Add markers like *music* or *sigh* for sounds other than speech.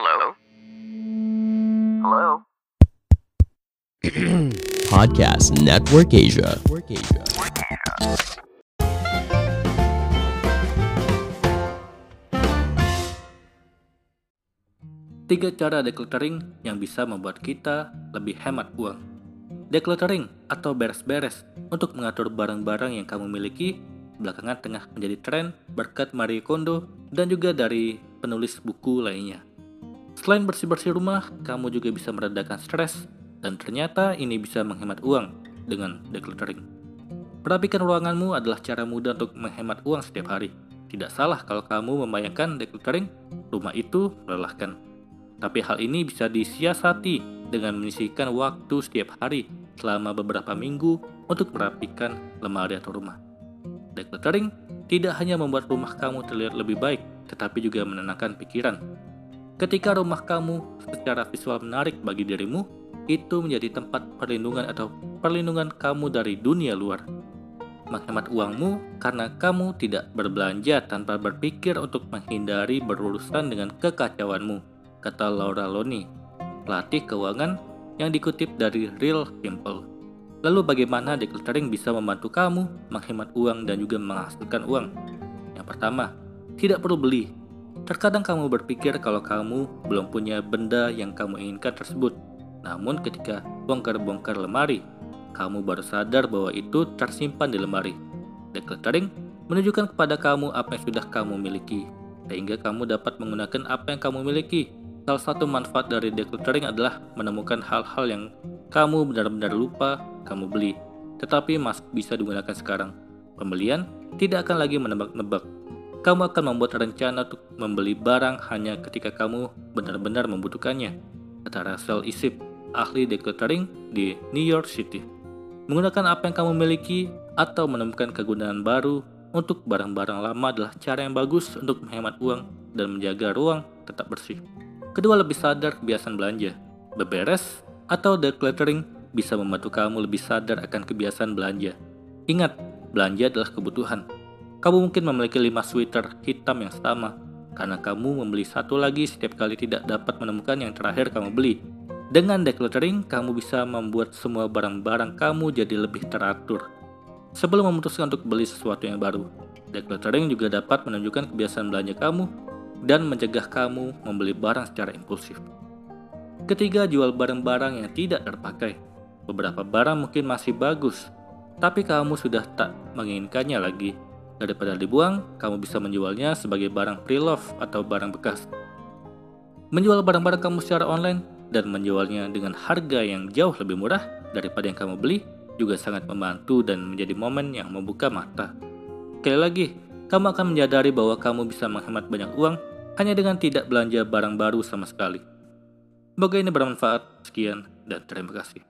Hello? Hello? *clears throat* Podcast Network Asia. Tiga cara decluttering yang bisa membuat kita lebih hemat uang. Decluttering atau beres-beres untuk mengatur barang-barang yang kamu miliki belakangan tengah menjadi tren berkat Marie Kondo dan juga dari penulis buku lainnya. Selain bersih-bersih rumah, kamu juga bisa meredakan stres dan ternyata ini bisa menghemat uang dengan decluttering. Merapikan ruanganmu adalah cara mudah untuk menghemat uang setiap hari. Tidak salah kalau kamu membayangkan decluttering, rumah itu melelahkan. Tapi hal ini bisa disiasati dengan menyisihkan waktu setiap hari selama beberapa minggu untuk merapikan lemari atau rumah. Decluttering tidak hanya membuat rumah kamu terlihat lebih baik, tetapi juga menenangkan pikiran. Ketika rumah kamu secara visual menarik bagi dirimu, itu menjadi tempat perlindungan atau perlindungan kamu dari dunia luar. Menghemat uangmu karena kamu tidak berbelanja tanpa berpikir untuk menghindari berurusan dengan kekacauanmu, kata Laura Loni, pelatih keuangan yang dikutip dari Real Simple. Lalu bagaimana decluttering bisa membantu kamu menghemat uang dan juga menghasilkan uang? Yang pertama, tidak perlu beli. Terkadang kamu berpikir kalau kamu belum punya benda yang kamu inginkan tersebut. Namun ketika bongkar-bongkar lemari, kamu baru sadar bahwa itu tersimpan di lemari. Decluttering menunjukkan kepada kamu apa yang sudah kamu miliki, sehingga kamu dapat menggunakan apa yang kamu miliki. Salah satu manfaat dari decluttering adalah menemukan hal-hal yang kamu benar-benar lupa kamu beli, tetapi masih bisa digunakan sekarang. Pembelian tidak akan lagi menebak-nebak. Kamu akan membuat rencana untuk membeli barang hanya ketika kamu benar-benar membutuhkannya, kata Russell Isip, ahli decluttering di New York City. Menggunakan apa yang kamu miliki atau menemukan kegunaan baru untuk barang-barang lama adalah cara yang bagus untuk menghemat uang dan menjaga ruang tetap bersih. Kedua lebih sadar kebiasaan belanja. Beberes atau decluttering bisa membantu kamu lebih sadar akan kebiasaan belanja. Ingat, belanja adalah kebutuhan. Kamu mungkin memiliki 5 sweater hitam yang sama, karena kamu membeli satu lagi setiap kali tidak dapat menemukan yang terakhir kamu beli. Dengan decluttering, kamu bisa membuat semua barang-barang kamu jadi lebih teratur. Sebelum memutuskan untuk beli sesuatu yang baru, decluttering juga dapat menunjukkan kebiasaan belanja kamu dan mencegah kamu membeli barang secara impulsif. Ketiga, jual barang-barang yang tidak terpakai. Beberapa barang mungkin masih bagus, tapi kamu sudah tak menginginkannya lagi. Daripada dibuang, kamu bisa menjualnya sebagai barang pre-love atau barang bekas. Menjual barang-barang kamu secara online dan menjualnya dengan harga yang jauh lebih murah daripada yang kamu beli juga sangat membantu dan menjadi momen yang membuka mata. Sekali lagi, kamu akan menyadari bahwa kamu bisa menghemat banyak uang hanya dengan tidak belanja barang baru sama sekali. Semoga ini bermanfaat. Sekian dan terima kasih.